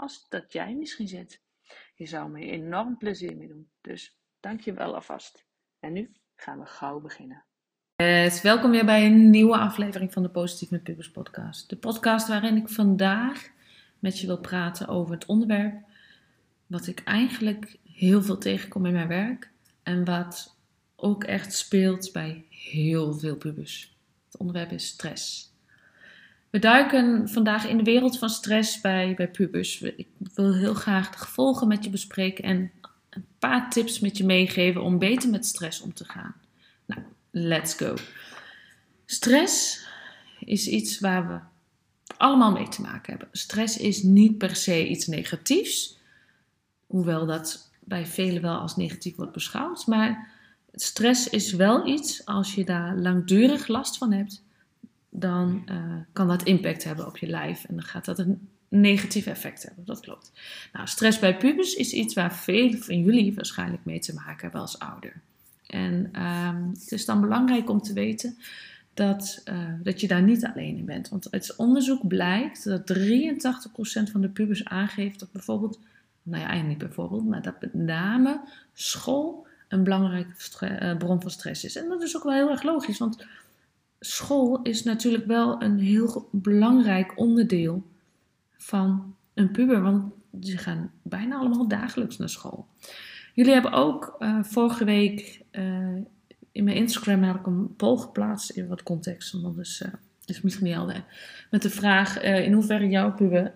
als dat jij misschien zit. Je zou me enorm plezier mee doen. Dus dank je wel alvast. En nu gaan we gauw beginnen. Yes, welkom weer bij een nieuwe aflevering van de Positief met Pubers podcast. De podcast waarin ik vandaag met je wil praten over het onderwerp wat ik eigenlijk heel veel tegenkom in mijn werk en wat ook echt speelt bij heel veel pubers. Het onderwerp is stress. We duiken vandaag in de wereld van stress bij, bij pubers. Ik wil heel graag de gevolgen met je bespreken en een paar tips met je meegeven om beter met stress om te gaan. Nou, let's go. Stress is iets waar we allemaal mee te maken hebben. Stress is niet per se iets negatiefs, hoewel dat bij velen wel als negatief wordt beschouwd. Maar stress is wel iets, als je daar langdurig last van hebt, dan uh, kan dat impact hebben op je lijf en dan gaat dat een negatief effect hebben. Dat klopt. Nou, stress bij pubers is iets waar velen van jullie waarschijnlijk mee te maken hebben als ouder. En um, het is dan belangrijk om te weten dat, uh, dat je daar niet alleen in bent. Want uit onderzoek blijkt dat 83% van de pubers aangeeft dat bijvoorbeeld, nou ja, eigenlijk niet bijvoorbeeld, maar dat met name school een belangrijke uh, bron van stress is. En dat is ook wel heel erg logisch, want school is natuurlijk wel een heel belangrijk onderdeel van een puber, want ze gaan bijna allemaal dagelijks naar school. Jullie hebben ook uh, vorige week uh, in mijn Instagram heb ik een poll geplaatst in wat context, want dat is, uh, is misschien niet. Met de vraag in hoeverre jouw puber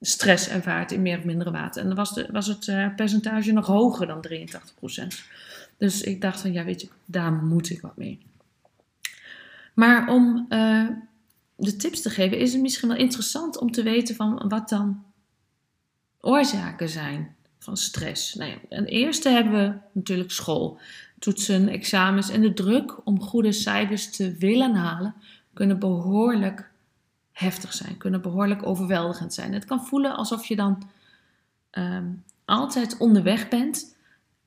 stress ervaart in meer of mindere mate. En dan was, de, was het percentage nog hoger dan 83%. Dus ik dacht van ja, weet je, daar moet ik wat mee. Maar om de tips te geven, is het misschien wel interessant om te weten van wat dan oorzaken zijn van stress. Nou ja, en eerste hebben we natuurlijk school. Toetsen, examens en de druk om goede cijfers te willen halen kunnen behoorlijk heftig zijn, kunnen behoorlijk overweldigend zijn. Het kan voelen alsof je dan um, altijd onderweg bent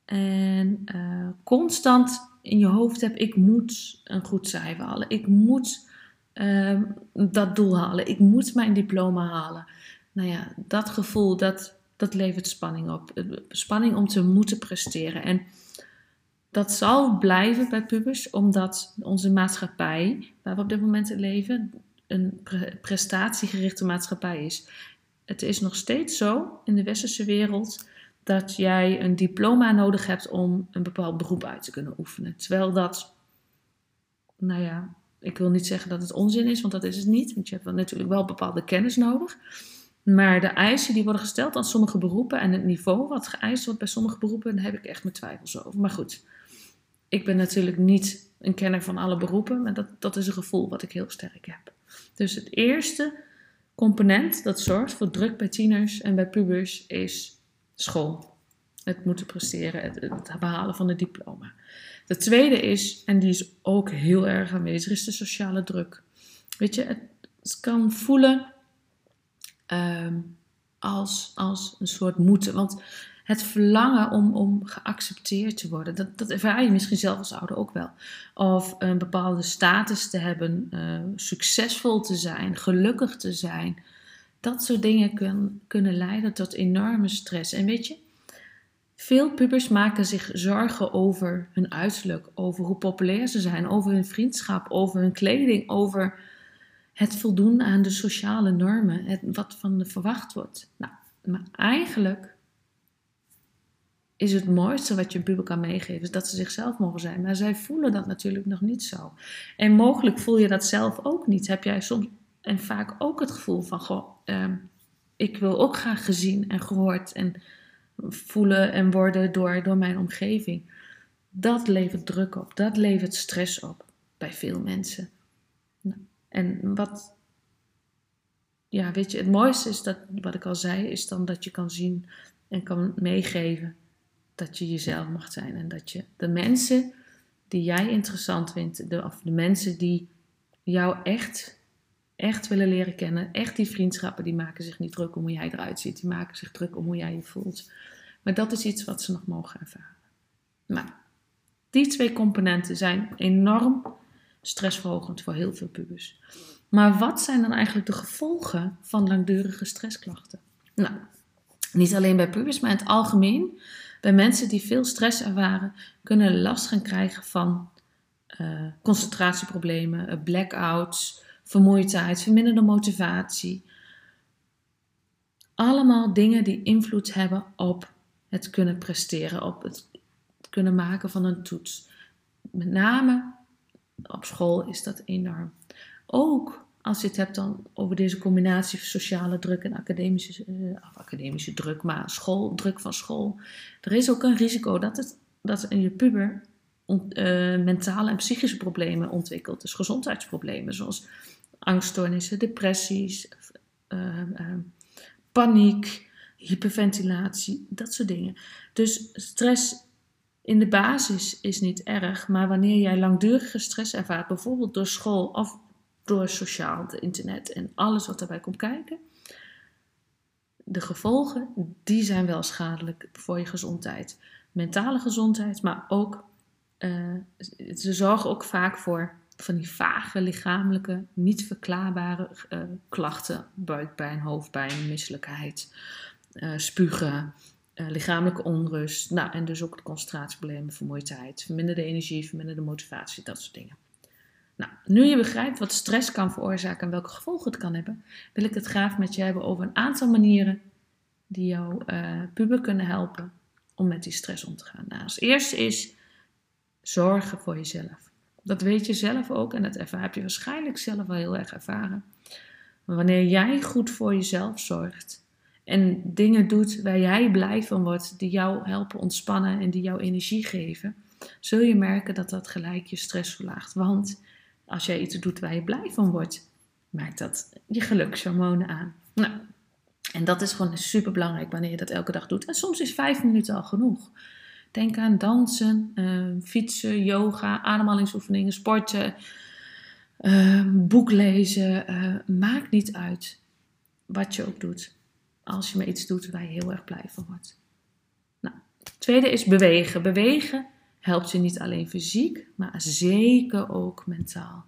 en uh, constant in je hoofd hebt: ik moet een goed cijfer halen, ik moet uh, dat doel halen, ik moet mijn diploma halen. Nou ja, dat gevoel dat dat levert spanning op. Spanning om te moeten presteren. En dat zal blijven bij pubers, omdat onze maatschappij, waar we op dit moment in leven, een prestatiegerichte maatschappij is. Het is nog steeds zo in de westerse wereld dat jij een diploma nodig hebt om een bepaald beroep uit te kunnen oefenen. Terwijl dat, nou ja, ik wil niet zeggen dat het onzin is, want dat is het niet. Want je hebt natuurlijk wel bepaalde kennis nodig. Maar de eisen die worden gesteld aan sommige beroepen en het niveau wat geëist wordt bij sommige beroepen, daar heb ik echt mijn twijfels over. Maar goed, ik ben natuurlijk niet een kenner van alle beroepen, maar dat, dat is een gevoel wat ik heel sterk heb. Dus het eerste component dat zorgt voor druk bij tieners en bij pubers is school. Het moeten presteren, het, het behalen van het diploma. De tweede is, en die is ook heel erg aanwezig, is de sociale druk. Weet je, het kan voelen um, als, als een soort moeten. Want het verlangen om, om geaccepteerd te worden, dat, dat ervaar je misschien zelf als ouder ook wel. Of een bepaalde status te hebben, uh, succesvol te zijn, gelukkig te zijn. Dat soort dingen kun, kunnen leiden tot enorme stress. En weet je, veel pubers maken zich zorgen over hun uiterlijk, over hoe populair ze zijn, over hun vriendschap, over hun kleding, over het voldoen aan de sociale normen, het, wat van verwacht wordt. Nou, Maar eigenlijk is het mooiste wat je een puber kan meegeven, is dat ze zichzelf mogen zijn. Maar zij voelen dat natuurlijk nog niet zo. En mogelijk voel je dat zelf ook niet. Heb jij soms en vaak ook het gevoel van, goh, ehm, ik wil ook graag gezien en gehoord en voelen en worden door, door mijn omgeving. Dat levert druk op, dat levert stress op bij veel mensen. Nou, en wat, ja, weet je, het mooiste is dat, wat ik al zei, is dan dat je kan zien en kan meegeven dat je jezelf mag zijn. En dat je de mensen die jij interessant vindt, de, of de mensen die jou echt, echt willen leren kennen, echt die vriendschappen, die maken zich niet druk om hoe jij eruit ziet. Die maken zich druk om hoe jij je voelt. Maar dat is iets wat ze nog mogen ervaren. Nou, die twee componenten zijn enorm stressverhogend voor heel veel pubers. Maar wat zijn dan eigenlijk de gevolgen van langdurige stressklachten? Nou, niet alleen bij pubers, maar in het algemeen. Bij mensen die veel stress ervaren, kunnen last gaan krijgen van uh, concentratieproblemen, eh, blackouts, vermoeidheid, verminderde motivatie. Allemaal dingen die invloed hebben op het kunnen presteren, op het kunnen maken van een toets. Met name op school is dat enorm. Ook als je het hebt dan over deze combinatie van sociale druk en academische, uh, academische druk, maar school, druk van school. Er is ook een risico dat, het, dat in je puber uh, mentale en psychische problemen ontwikkelt. Dus gezondheidsproblemen zoals angststoornissen, depressies, uh, paniek, hyperventilatie, dat soort dingen. Dus stress in de basis is niet erg, maar wanneer jij langdurige stress ervaart, bijvoorbeeld door school of door sociaal, het internet en alles wat daarbij komt kijken, de gevolgen, die zijn wel schadelijk voor je gezondheid. Mentale gezondheid, maar ook, uh, ze zorgen ook vaak voor van die vage lichamelijke, niet verklaarbare uh, klachten. Buikpijn, hoofdpijn, misselijkheid, uh, spugen, lichamelijke onrust. Nou, en dus ook concentratieproblemen, vermoeidheid, verminderde energie, verminderde motivatie, dat soort dingen. Nou, nu je begrijpt wat stress kan veroorzaken en welke gevolgen het kan hebben, wil ik het graag met je hebben over een aantal manieren die jouw puber kunnen helpen om met die stress om te gaan. Nou, als eerste is zorgen voor jezelf. Dat weet je zelf ook en dat ervaar, heb je waarschijnlijk zelf wel heel erg ervaren. Wanneer jij goed voor jezelf zorgt en dingen doet waar jij blij van wordt, die jou helpen ontspannen en die jou energie geven, zul je merken dat dat gelijk je stress verlaagt. Want als jij iets doet waar je blij van wordt, maakt dat je gelukshormonen aan. Nou, en dat is gewoon super belangrijk wanneer je dat elke dag doet. En soms is vijf minuten al genoeg. Denk aan dansen, uh, fietsen, yoga, ademhalingsoefeningen, sporten, uh, boek lezen. Uh, maakt niet uit wat je ook doet. Als je maar iets doet waar je heel erg blij van wordt. Nou, het tweede is bewegen. Bewegen helpt je niet alleen fysiek, maar zeker ook mentaal.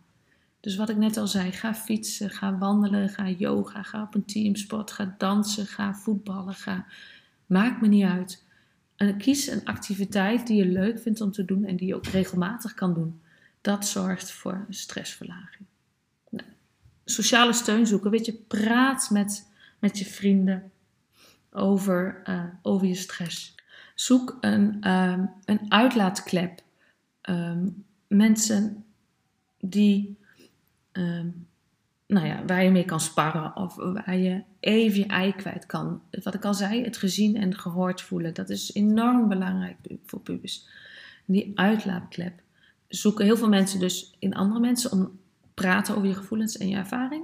Dus wat ik net al zei, ga fietsen, ga wandelen, ga yoga, ga op een teamsport, ga dansen, ga voetballen, ga. Maakt me niet uit. En kies een activiteit die je leuk vindt om te doen en die je ook regelmatig kan doen. Dat zorgt voor een stressverlaging. Nou, sociale steun zoeken. Weet je, praat met, met je vrienden over, uh, over je stress. Zoek een, um, een uitlaatklep. Um, mensen die, um, nou ja, waar je mee kan sparren of waar je even je ei kwijt kan. Wat ik al zei, het gezien en gehoord voelen, dat is enorm belangrijk voor pubers. Die uitlaatklep zoeken heel veel mensen dus in andere mensen om praten over je gevoelens en je ervaring,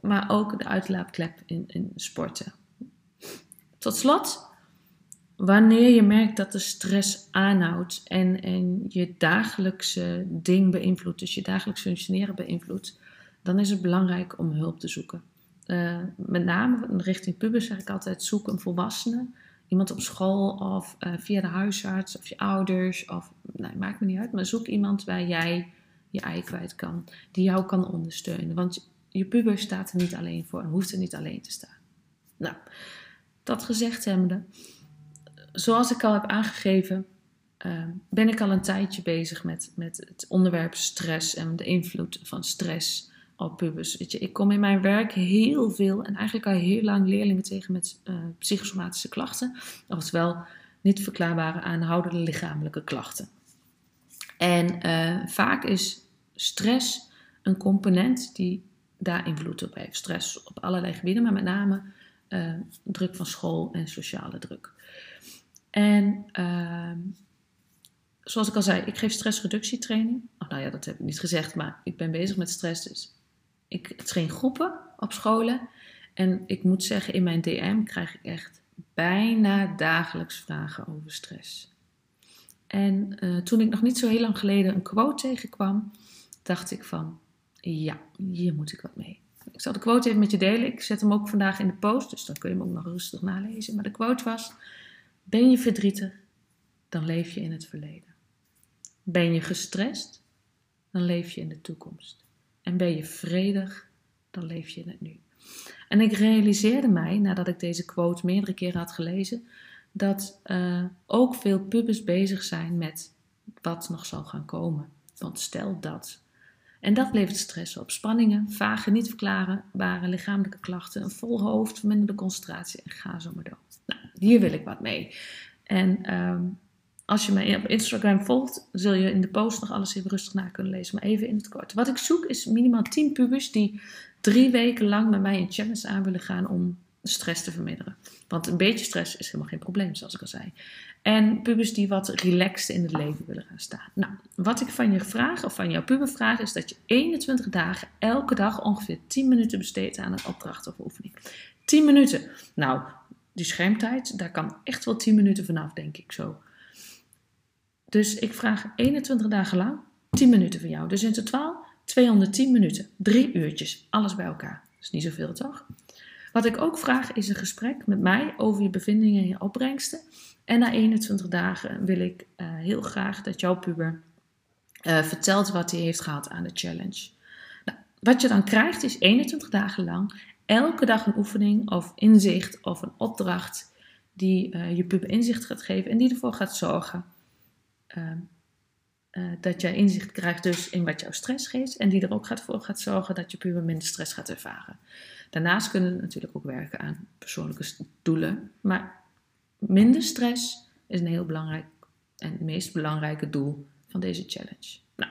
maar ook de uitlaatklep in, in sporten. Tot slot, wanneer je merkt dat de stress aanhoudt en, en je dagelijkse ding beïnvloedt, dus je dagelijks functioneren beïnvloedt, dan is het belangrijk om hulp te zoeken. Uh, met name richting pubers zeg ik altijd: zoek een volwassene, iemand op school of uh, via de huisarts of je ouders, of maakt me niet uit, maar zoek iemand waar jij je ei kwijt kan, die jou kan ondersteunen. Want je puber staat er niet alleen voor en hoeft er niet alleen te staan. Nou, dat gezegd hebbende, zoals ik al heb aangegeven, uh, ben ik al een tijdje bezig met, met het onderwerp stress en de invloed van stress Weet je, ik kom in mijn werk heel veel en eigenlijk al heel lang leerlingen tegen met uh, psychosomatische klachten. Oftewel niet verklaarbare aanhoudende lichamelijke klachten. En uh, vaak is stress een component die daar invloed op heeft. Stress op allerlei gebieden, maar met name uh, druk van school en sociale druk. En uh, zoals ik al zei, ik geef stressreductietraining. Oh, nou ja, dat heb ik niet gezegd, maar ik ben bezig met stress. Dus ik train groepen op scholen. En ik moet zeggen, in mijn DM krijg ik echt bijna dagelijks vragen over stress. En uh, toen ik nog niet zo heel lang geleden een quote tegenkwam, dacht ik van, ja, hier moet ik wat mee. Ik zal de quote even met je delen. Ik zet hem ook vandaag in de post, dus dan kun je hem ook nog rustig nalezen. Maar de quote was: Ben je verdrietig, dan leef je in het verleden. Ben je gestrest, dan leef je in de toekomst. En ben je vredig, dan leef je het nu. En ik realiseerde mij, nadat ik deze quote meerdere keren had gelezen, dat uh, ook veel pubers bezig zijn met wat nog zal gaan komen. Want stel dat en dat levert stress op. Spanningen, vage, niet verklaarbare lichamelijke klachten, een vol hoofd, verminderde concentratie en ga zo maar door. Nou, hier wil ik wat mee. En um, als je mij op Instagram volgt, zul je in de post nog alles even rustig na kunnen lezen, maar even in het kort. Wat ik zoek is minimaal 10 pubers die drie weken lang met mij een challenge aan willen gaan om stress te verminderen. Want een beetje stress is helemaal geen probleem, zoals ik al zei. En pubers die wat relaxed in het leven willen gaan staan. Nou, wat ik van je vraag, of van jouw puber vraag, is dat je 21 dagen elke dag ongeveer 10 minuten besteedt aan een opdracht of oefening. 10 minuten. Nou, die schermtijd, daar kan echt wel 10 minuten vanaf, denk ik zo. Dus ik vraag 21 dagen lang 10 minuten van jou. Dus in totaal 210 minuten. Drie uurtjes, alles bij elkaar. Dat is niet zoveel, toch? Wat ik ook vraag is een gesprek met mij over je bevindingen en je opbrengsten. En na 21 dagen wil ik uh, heel graag dat jouw puber uh, vertelt wat hij heeft gehad aan de challenge. Nou, wat je dan krijgt is 21 dagen lang elke dag een oefening of inzicht of een opdracht die uh, je puber inzicht gaat geven en die ervoor gaat zorgen ehm, dat jij inzicht krijgt dus in wat jouw stress geeft en die er ook gaat voor gaat zorgen dat je puber minder stress gaat ervaren. Daarnaast kunnen we natuurlijk ook werken aan persoonlijke doelen, maar minder stress is een heel belangrijk en het meest belangrijke doel van deze challenge. Nou,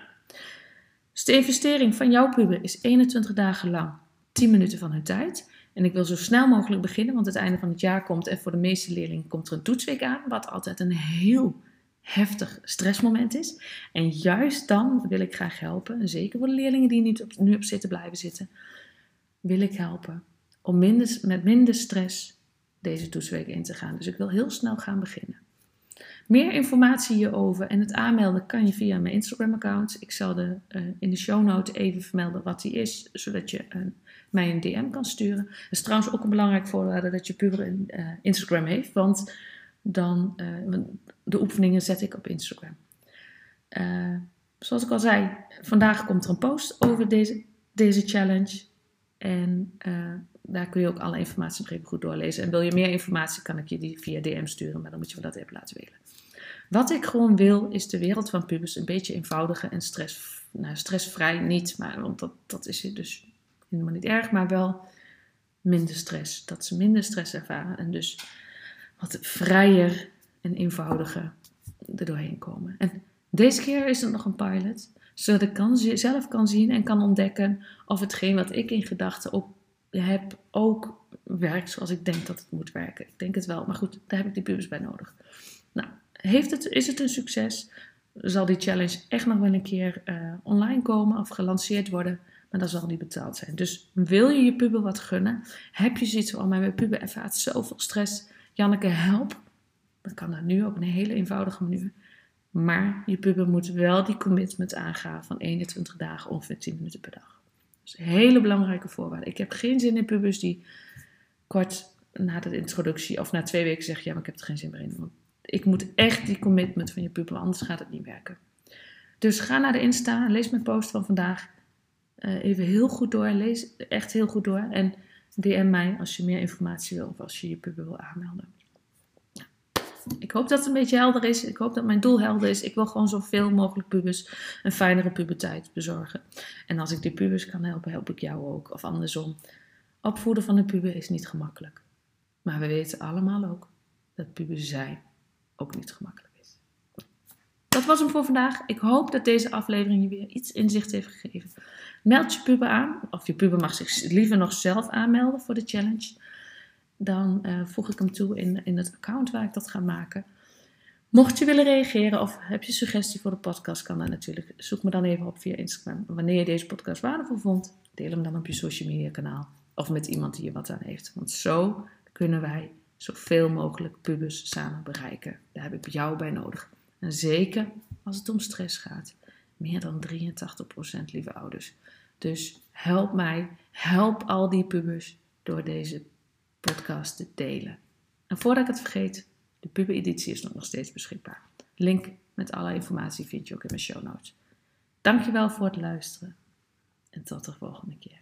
dus de investering van jouw puber is 21 dagen lang 10 minuten van hun tijd. En ik wil zo snel mogelijk beginnen, want het einde van het jaar komt en voor de meeste leerlingen komt er een toetsweek aan, wat altijd een heel heftig stressmoment is. En juist dan wil ik graag helpen, zeker voor de leerlingen die niet op, nu op zitten blijven zitten, wil ik helpen om minder, met minder stress deze toetsweek in te gaan. Dus ik wil heel snel gaan beginnen. Meer informatie hierover en het aanmelden kan je via mijn Instagram-account. Ik zal de, uh, in de show notes even vermelden wat die is, zodat je uh, mij een DM kan sturen. Het is trouwens ook een belangrijk voorwaarde dat je puber een uh, Instagram heeft, want dan de oefeningen zet ik op Instagram. zoals ik al zei, vandaag komt er een post over deze, deze challenge. En daar kun je ook alle informatie nog even goed doorlezen. En wil je meer informatie, kan ik je die via DM sturen, maar dan moet je me dat even laten weten. Wat ik gewoon wil, is de wereld van pubers een beetje eenvoudiger en stress, nou, stressvrij niet, maar, want dat, dat is dus helemaal niet erg, maar wel minder stress. Dat ze minder stress ervaren en dus wat vrijer en eenvoudiger er doorheen komen. En deze keer is het nog een pilot, zodat ik kan, zelf kan zien en kan ontdekken of hetgeen wat ik in gedachten heb ook werkt zoals ik denk dat het moet werken. Ik denk het wel, maar goed, daar heb ik die pubers bij nodig. Nou, heeft het, is het een succes? Zal die challenge echt nog wel een keer uh, online komen of gelanceerd worden? Maar dan zal die betaald zijn. Dus wil je je puber wat gunnen? Heb je zoiets van, oh, mijn puber ervaart zoveel stress. Janneke, help. Dan kan dat nu op een hele eenvoudige manier. Maar je puber moet wel die commitment aangaan van 21 dagen ongeveer 10 minuten per dag. Dat is een hele belangrijke voorwaarde. Ik heb geen zin in pubers die kort na de introductie of na twee weken zeggen: Ja, maar ik heb er geen zin meer in. Ik moet echt die commitment van je puber, anders gaat het niet werken. Dus ga naar de Insta, lees mijn post van vandaag. Uh, even heel goed door, lees echt heel goed door. En DM mij als je meer informatie wil of als je je puber wil aanmelden. Ik hoop dat het een beetje helder is. Ik hoop dat mijn doel helder is. Ik wil gewoon zoveel mogelijk pubers een fijnere puberteit bezorgen. En als ik de pubers kan helpen, help ik jou ook. Of andersom. Opvoeden van een puber is niet gemakkelijk. Maar we weten allemaal ook dat pubers zijn ook niet gemakkelijk. Dat was hem voor vandaag. Ik hoop dat deze aflevering je weer iets inzicht heeft gegeven. Meld je puber aan, of je puber mag zich liever nog zelf aanmelden voor de challenge. Dan uh, voeg ik hem toe in, in het account waar ik dat ga maken. Mocht je willen reageren of heb je suggestie voor de podcast, kan dat natuurlijk. Zoek me dan even op via Instagram. Wanneer je deze podcast waardevol vond, deel hem dan op je social media kanaal. Of met iemand die er wat aan heeft. Want zo kunnen wij zoveel mogelijk pubers samen bereiken. Daar heb ik jou bij nodig. En zeker als het om stress gaat. Meer dan 83% lieve ouders. Dus help mij, help al die pubers door deze podcast te delen. En voordat ik het vergeet, de pubereditie is nog steeds beschikbaar. Link met alle informatie vind je ook in mijn show notes. Dankjewel voor het luisteren en tot de volgende keer.